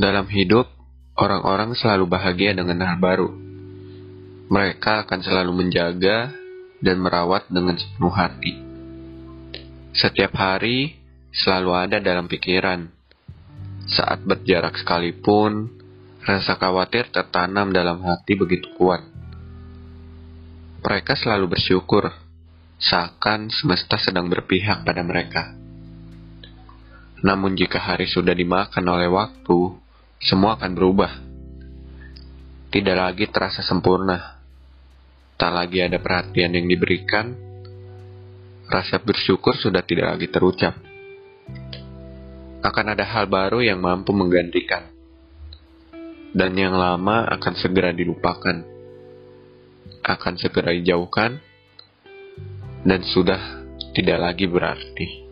Dalam hidup, orang-orang selalu bahagia dengan hal baru. Mereka akan selalu menjaga dan merawat dengan sepenuh hati. Setiap hari selalu ada dalam pikiran. Saat berjarak sekalipun, rasa khawatir tertanam dalam hati begitu kuat. Mereka selalu bersyukur, seakan semesta sedang berpihak pada mereka. Namun jika hari sudah dimakan oleh waktu, semua akan berubah. Tidak lagi terasa sempurna. Tak lagi ada perhatian yang diberikan. Rasa bersyukur sudah tidak lagi terucap. Akan ada hal baru yang mampu menggantikan. Dan yang lama akan segera dilupakan. Akan segera dijauhkan. Dan sudah tidak lagi berarti.